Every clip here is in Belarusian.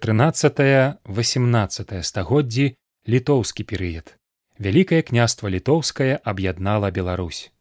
13-18 стагоддзі літоўскі перыяд. Вялікае княства літоўскае аб'яднала Беларусь.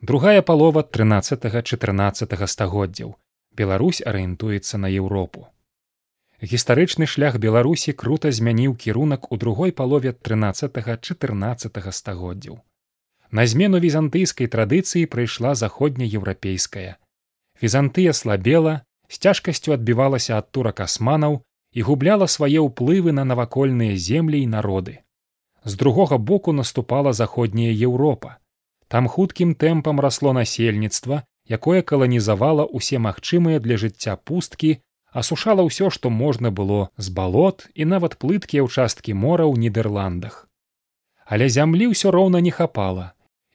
Другая палова 13-14 стагоддзяў. Беларусь арыентуецца на Еўропу. Гістарычны шлях Беларусі крута змяніў кірунак у другой палове 13-14 стагоддзяў. На змену візантыйскай традыцыі прыйшла заходнееўрапейская. Візантыя слабела, з цяжкасцю адбівалася ад турак асманаў і губляла свае ўплывы на навакольныя землі і народы. З другога боку наступала заходняя еўропа. Там хуткім тэмпам расло насельніцтва якое каланізавала ўсе магчымыя для жыцця пусткі асушала ўсё што можна было з балот і нават плыткія ўчасткі мора ў нідерландах але зямлі ўсё роўна не хапала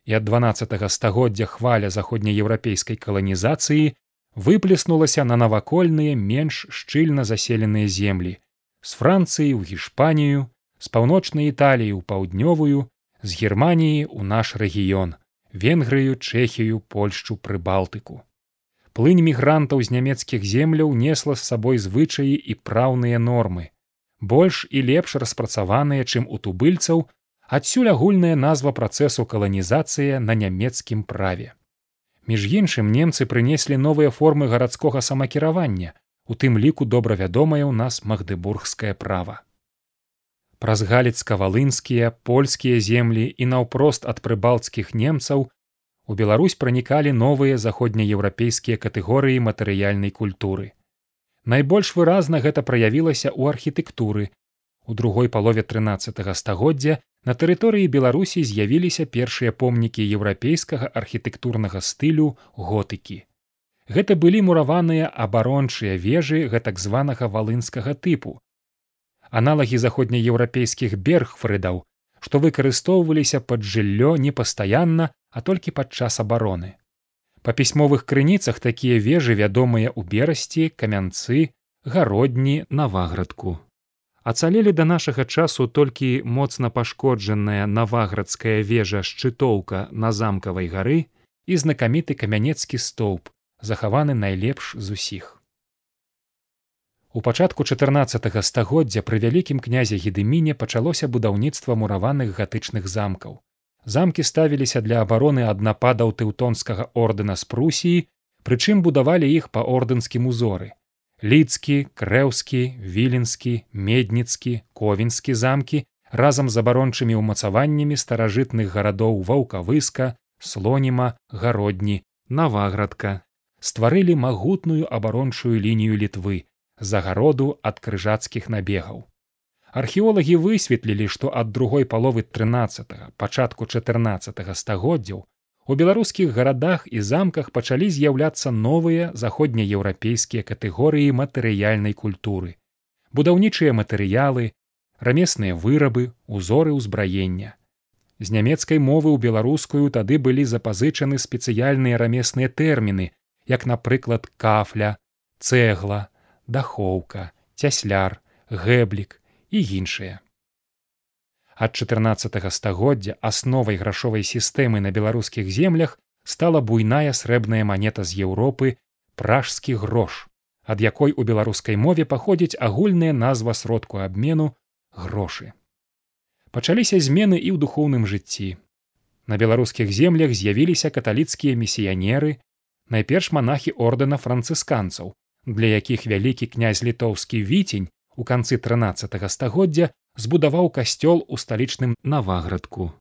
і ад дванаццатого стагоддзя хваля заходнееўрапейскай каланізацыі выплеснулася на навакольныя менш шчыльна заселеныя землі. З францыі ў гішпанію з паўночнай італіі ў паўднёвую з германіі ў наш рэгіён венгрыю чэхію польшчу прыбалтыку. Плынь мігрантаў з нямецкіх земляў несла з сабой звычаі і праўныя нормы больш і лепш распрацаваныя чым у тубыльцаў адсюль агульная назва працэсу каланізацыя на нямецкім праве між іншым немцы прынеслі новыя формы гарадскога самакіравання у тым ліку добра вядомае ў нас магдыбургскае права праз галіцка-валынскія польскія землі і наўпрост ад прыбалцкіх немцаў у Беларусь пранікалі новыя заходнееўрапейскія катэгорыі матэрыяльнай культуры. Найбольш выразна гэта праявілася ў архітэктуры. У другой палове 13 стагоддзя на тэрыторыі Беларусі з'явіліся першыя помнікі еўрапейскага архітэктурнага стылю готыкі. Гэта былі мураваныя абарончыя вежы гэтак званага валынскага тыпу, аналагі заходнееўрапейскіх бергфрыдаў, што выкарыстоўваліся пад жыллё непастаянна, а толькі падчас абароны. Па пісьмовых крыніцах такія вежы вядомыя ў берасці, камянцы, гародні наваградку. Ацалелі да нашага часу толькі моцна пашкоджаная наваградская вежа шчытоўка на замкавай гары і знакаміты камянецкі стоўп, захаваны найлепш з усіх. У пачатку 14 стагоддзя пры вялікім князе гедыміне пачалося будаўніцтва мураваных гатычных замкаў. Замкі ставіліся для абароны ад нападаў тэўтонскага ордэна з прусіі, прычым будавалі іх па ордэнскім узоры. Лідскі, крэўскі, віленскі, медніцкі, ковінскі замкі разам з абарончымі ўмацаваннямі старажытных гарадоў ваўкавыска, слоніма, гародні, наваградка стварылі магутную абарончую лінію літвы загароду ад крыжацкіх набегаў. Археолагі высветлілі, што ад другой паловы 13 пачатку 14 стагоддзяў у беларускіх гарадах і замках пачалі з'яўляцца новыя заходнееўрапейскія катэгорыі матэрыяльнай культуры, будаўнічыя матэрыялы, рамесныя вырабы, узоры ўзбраення. З нямецкай мовы ў беларускую тады былі запазычаны спецыяльныя рамесныя тэрміны, як напрыклад кафля, цэгла, дахоўка, цясляр, гэблік і іншыя. Ад 14 стагоддзя асновай грашовай сістэмы на беларускіх землях стала буйная срэбная манета з Еўропы пражскі грош, ад якой у беларускай мове паходзіць агульная назва сродку абмену грошы. Пачаліся змены і ў духоўным жыцці. На беларускіх землях з'явіліся каталіцкія місіянеры, найперш манахі ордэна францысканцаў, для якіх вялікі князь літоўскі віцень у канцы 13 стагоддзя збудаваў касцёл у сталічным наваградку.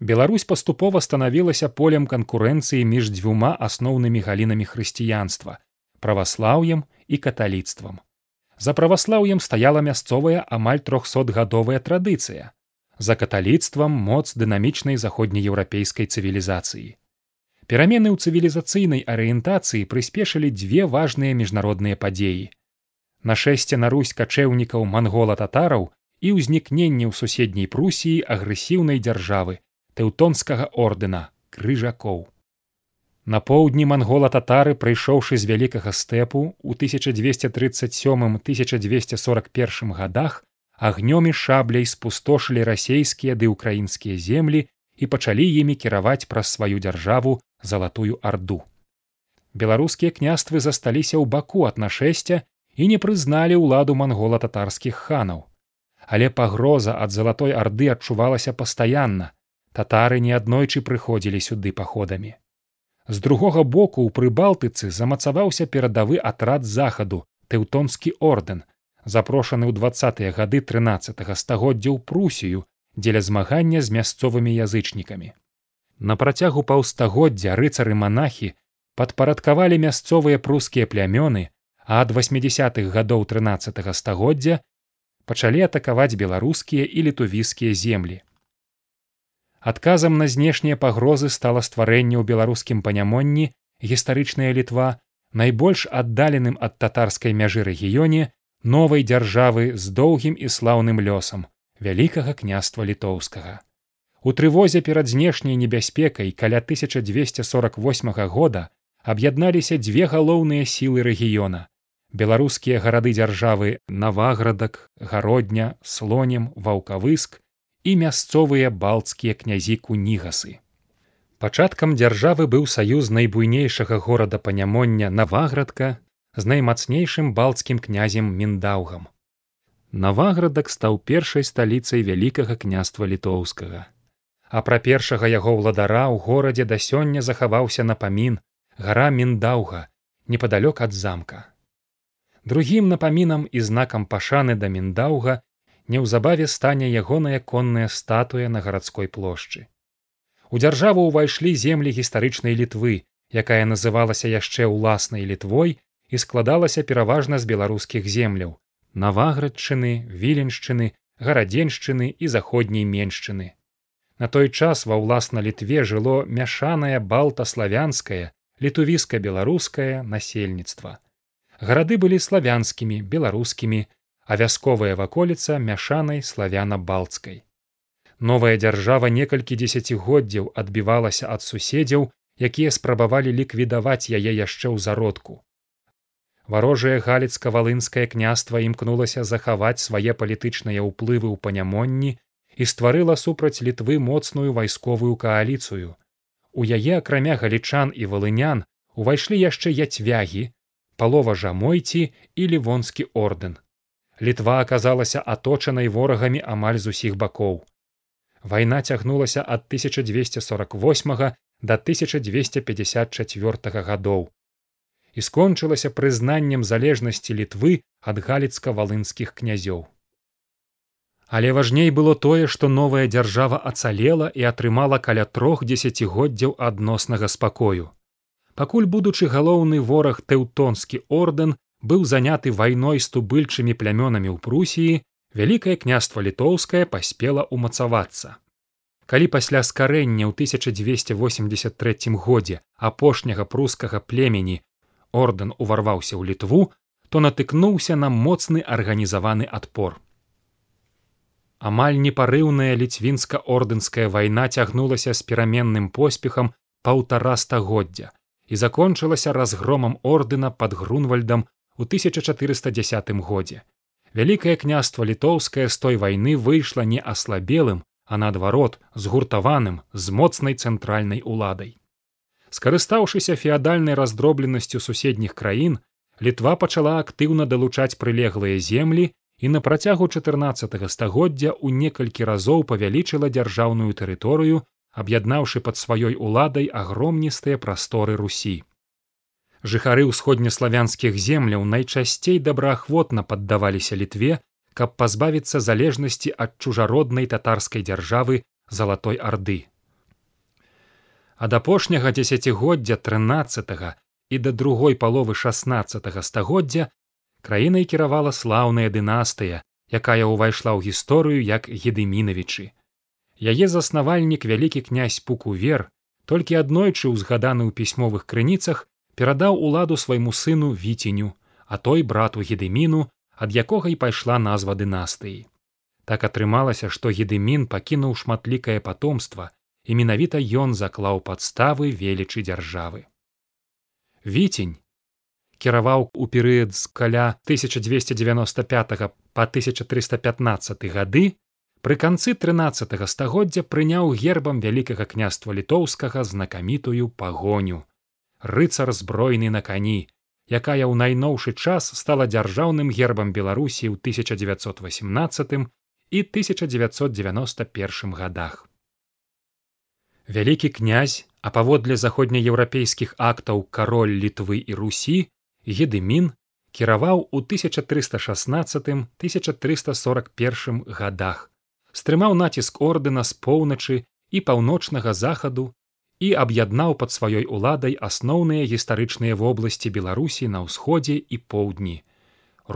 Беларусь паступова станавілася полем канкурэнцыі між дзвюма асноўнымі галінамі хрысціянства праваслаўем і каталіцтвам. За праваслаўем стаяла мясцовая амаль трохсотгадовая традыцыя за каталіцтвам моц дынамічнай заходнееўрапейскай цывілізацыі. Перамены ў цывілізацыйнай арыентацыі прыспешылі дзве важныя міжнародныя падзеі. Нашэсце на русь качэўнікаў мангола-татараў і ўзнікненне ў суседняй прусіі агрэсіўнай дзяржавы тэўтонскага ордэна крыжакоў. На поўдні мангола-татары, прыйшоўшы з вялікага стэпу ў 1237-1241 годах агнём і шабляй спустошылі расейскія ды ўкраінскія землі і пачалі імі кіраваць праз сваю дзяржаву залатую арду. Беларускія княствы засталіся ў баку ад нашэсця і не прызналі ўладу мангола-татарскіх ханаў. Але пагроза ад залатой арды адчувалася пастаянна. татары неаднойчы прыходзілі сюды паходамі. З другога боку ў прыбалтыцы замацаваўся перадавы атрад захаду тэўтонскі ордэн, запрошаны ў двадцатыя гады 13 стагоддзя ў прусію дзеля змагання з мясцовымі язычнікамі. На працягу паўстагоддзя рыцары манахі падпарадкавалі мясцовыя прускія плямёны, а ад 80-х гадоў 13 стагоддзя пачалі атакаваць беларускія і літувійскія землі. Адказам на знешнія пагрозы стала стварэнне ў беларускім панямонні гістарычная літва найбольш аддаленым ад татарскай мяжы рэгіёне новай дзяржавы з доўгім і слаўным лёсам вялікага княства літоўскага. У трывозе перад знешняй небяспекай каля 1248 года аб'ядналіся дзве галоўныя сілы рэгіёна беларускія гарады дзяржавы наваградак гародня слонем ваўкавыск і мясцовыя балцкія князі кунігасы. Пачаткам дзяржавы быў саюз найбуйнейшага горада панямоння наваградка з наймацнейшым балцкім князем міндаўгам. Наваградак стаў першай сталіцай вялікага княства літоўскага. А пра першага яго ўладара ў горадзе да сёння захаваўся напамін гара міндаўга непадалёк ад замка другім напамінам і знакам пашаны да міндаўга неўзабаве стане ягоная конная статуя на гарадской плошчы. У дзяржаву ўвайшлі землі гістарычнай літвы якая называлася яшчэ ўласнай літвой і складалася пераважна з беларускіх земляў наваградчыны віленшчыны гарадзеншчыны і заходняй меншчыны. На той час ва ўласна літве жыло мяшанае балтаславянскае літувіска беларускае насельніцтва гарады былі славянскімі беларускімі а вясковая ваколіца мяшанай славяна-балцкай новая дзяржава некалькі дзесяцігоддзяў адбівалася ад суседзяў якія спрабавалі ліквідаваць яе яшчэ ў зародку. Варожае галіцка-валынскае княства імкнулася захаваць свае палітычныя ўплывы ў панямонні і стварыла супраць літвы моцную вайсковую кааліцыю. У яе акрамя галічан і валынян увайшлі яшчэ яцвягі палова жамойці і лівонскі ордэн. Літва аказалася аточанай ворагамі амаль з усіх бакоў. Вайна цягнулася ад 1248 до 1254 гадоў і скончылася прызнаннем залежнасці літвы ад галіцка-валынскіх князёў. Але важней было тое, што новая дзяржава ацалела і атрымала каля трох дзесяцігоддзяў адноснага спакою пакуль будучы галоўны вораг тэўтонскі ордэн быў заняты вайной з тубыльчымі плямёнамі ў прусіі вялікае княства літоўскае паспела ўмацавацца. Калі пасля скарэння ў 1283 годзе апошняга прускага племені ордэн уварваўся ў літву то натыкнуўся на моцны арганізаваны адпор. Амаль непарыўная ліцвінска-ордэнская вайна цягнулася з пераменным поспехам паўтара стагоддзя і закончылася разгромам ордэна под грунвальдам у 1410 годзе. Вялікае княства літоўскае з той вайны выйшла не аслабелым, а наадварот згуртаваным з моцнай цэнтральнай уладай. Скарыстаўшыся феадальнай раздробленасцю суседніх краін, літва пачала актыўна далучаць прылеглыя землі і на працягу 14 стагоддзя ў некалькі разоў павялічыла дзяржаўную тэрыторыю аб'яднаўшы пад сваёй уладай агромністыя прасторы русі. Жыхары ўсходнеславянскіх земляў найчасцей добраахвотна паддаваліся літве, каб пазбавіцца залежнасці ад чужароднай татарскай дзяржавы залатой арды. Ад апошняга дзесяцігоддзя 13 і да другой паловы 16 стагоддзя краінай кіравала слаўная дынастыя, якая ўвайшла ў гісторыю як гедымінавічы яе заснавальнік вялікі князь пукувер толькі аднойчы ўзгаданы ў пісьмовых крыніцах перадаў уладу свайму сыну віценю а той брату гедыміну ад якога і пайшла назва дынастыі. Так атрымалася што гедымін пакінуў шматлікае патомства і менавіта ён заклаў падставы велічы дзяржавы. Віцень кіраваў у перыяд з каля 1295 по 1315 гады Пры канцы 13 стагоддзя прыняў гербам вялікага княства літоўскага знакамітую пагоню. Рыцар збройны на кані, якая ў найноўшы час стала дзяржаўным гербам беларусі ў 1918 і 1991 годах вялікі князь а паводле заходнееўрапейскіх актаў кароль літвы і русі гедымін кіраваў у 1316-1341 годах стрымаў націск ордэна з поўначы і паўночнага захаду і аб'яднаў пад сваёй уладай асноўныя гістарычныя вобласці беларусі на ўсходзе і поўдні.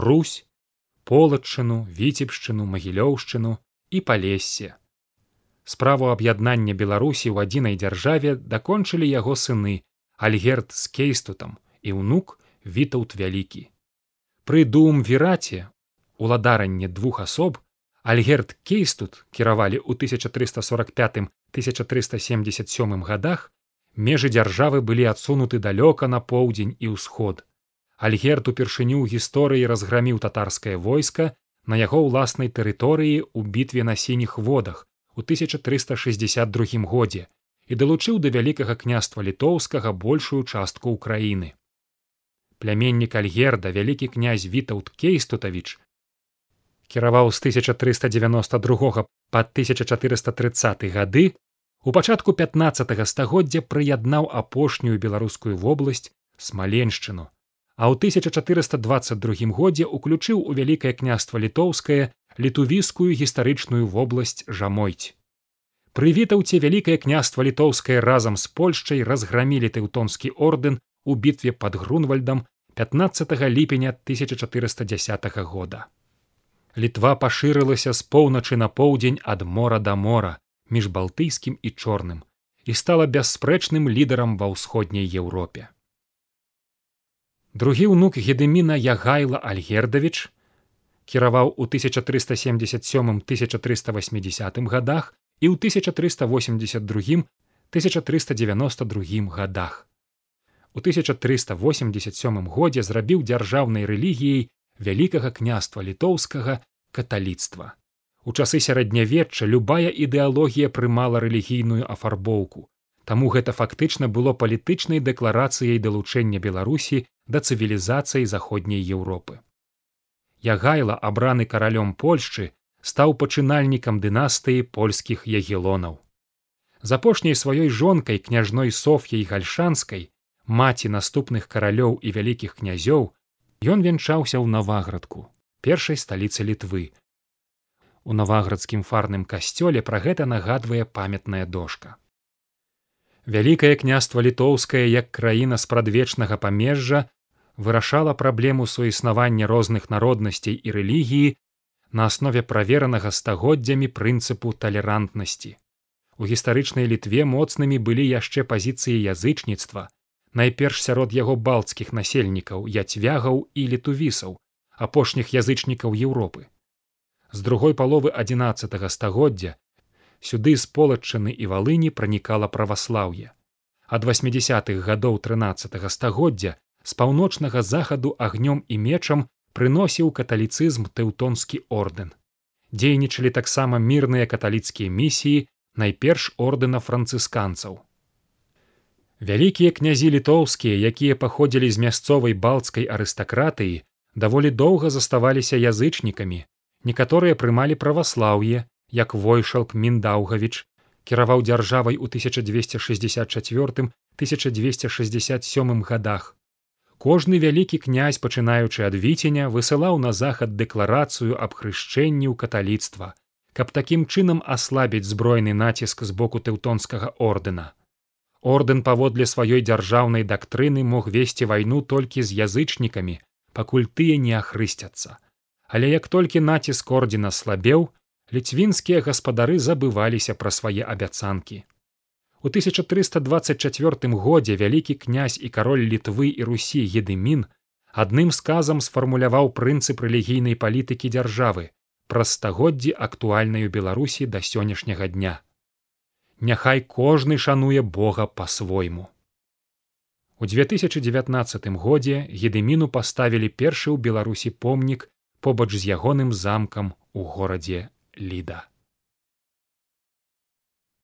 Русь полачыну віцебшчыну магілёўшчыну і палесе справу аб'яднання беларусі ў адзінай дзяржаве дакончылі яго сыны альгерт з кейстутам і ўнук вітаут вялікі. Пры дум вераце уладаранне двух асоб альгерт кейстут кіравалі ў 1345 1377 годах межы дзяржавы былі адсунуты далёка на поўдзень і ўсход альгерт упершыню ў гісторыі разграміў татарскае войска на яго ўласнай тэрыторыі ў бітве на сініх водах у 1362 годзе і далучыў да вялікага княства літоўскага большую частку ўкраіны пляменнік альгерда вялікі князь вітаут кейстутавіч кіраваў з 1392 па 1430 гады у пачатку 15 стагоддзя прыяднаў апошнюю беларускую вобласць смаленшчыну а ў 1422 годзе уключыў у вялікае княства літоўскае літувіскую гістарычную вобласць жамойць. Прывітаўце вялікае княства літоўскае разам з польшчай разграмілі тэўтонскі ордэн у бітве под грунвальдам 15 ліпеня 1410 года літва пашырылася з поўначы на поўдзень ад мора да мора між балтыйскім і чорным і стала бясспрэчным лідарам ва ўсходняй еўропе. Другі ўнук гедыміна ягайла альгердавіч кіраваў у 1377 1380 годах і ў 1382 1392 годах у 1387 годзе зрабіў дзяржаўнай рэлігіяй вялікага княства літоўскага каталіцтва. У часы сярэднявечча любая ідэалогія прымала рэлігійную афарбоўку. Таму гэта фактычна было палітычнай дэкларацыяй далучэння беларусі да цывілізацыі заходняй еўропы. Ягайла абраны каралём польшчы стаў пачынальнікам дынастыі польскіх ягелонаў. З апошняй сваёй жонкай княжной соф'яй гальшанскай маці наступных каралёў і вялікіх князёў Ён вянчаўся ў наваградку першай сталіцы літвы. У наваградскім фарным касцёле пра гэта нагадвае памятная дошка. Вялікае княства літоўскае як краіна спрадвечнага памежжа вырашала праблему суіснавання розных народнасцей і рэлігіі на аснове праверанага стагоддзямі прынцыпу талерантнасці. У гістарычнай літве моцнымі былі яшчэ пазіцыі язычніцтва, найперш сярод яго балцкіх насельнікаў яцвягаў і летувісаў апошніх язычнікаў еўропы. З другой паловы 11 стагоддзя сюды з полачыны і валыні пранікала праваслаўе. Ад восьмидесятых гадоў 13 стагоддзя з паўночнага захаду агнём і мечам прыносіў каталіцызм тэўтонскі ордэн. Дзейнічалі таксама мірныя каталіцкія місіі найперш ордэна францысканцаў. Вялікія князі літоўскія, якія паходзілі з мясцовай балцкай арыстакратыі, даволі доўга заставаліся язычнікамі. Некаторыя прымалі праваслаўе, як войшалк Міндаўгавіч, кіраваў дзяржавай у 1264-1267 годах. Кожны вялікі князь, пачынаючы ад віценя, высылаў на захад дэкларацыю аб хрышчэнні ў каталіцтва, каб такім чынам аслабіць збройны націск з боку тэўтонскага ордэна ордэн паводле сваёй дзяржаўнай дактрыны мог весці вайну толькі з язычнікамі пакуль тыя не ахрысцяцца. Але як толькі націск ордзена слабеў ліцвінскія гаспадары забываліся пра свае абяцанкі. У 1324 годзе вялікі князь і кароль літвы і русі едымін адным сказам сфармуляваў прынцып рэлігійнай палітыкі дзяржавы праз стагоддзі актуальнаю беларусі да сённяшняга дня. Няхай кожны шануе бога па-свойму. У 2019 годзе гедыміну паставілі першы ў беларусі помнік побач з ягоным замкам у горадзе ліда.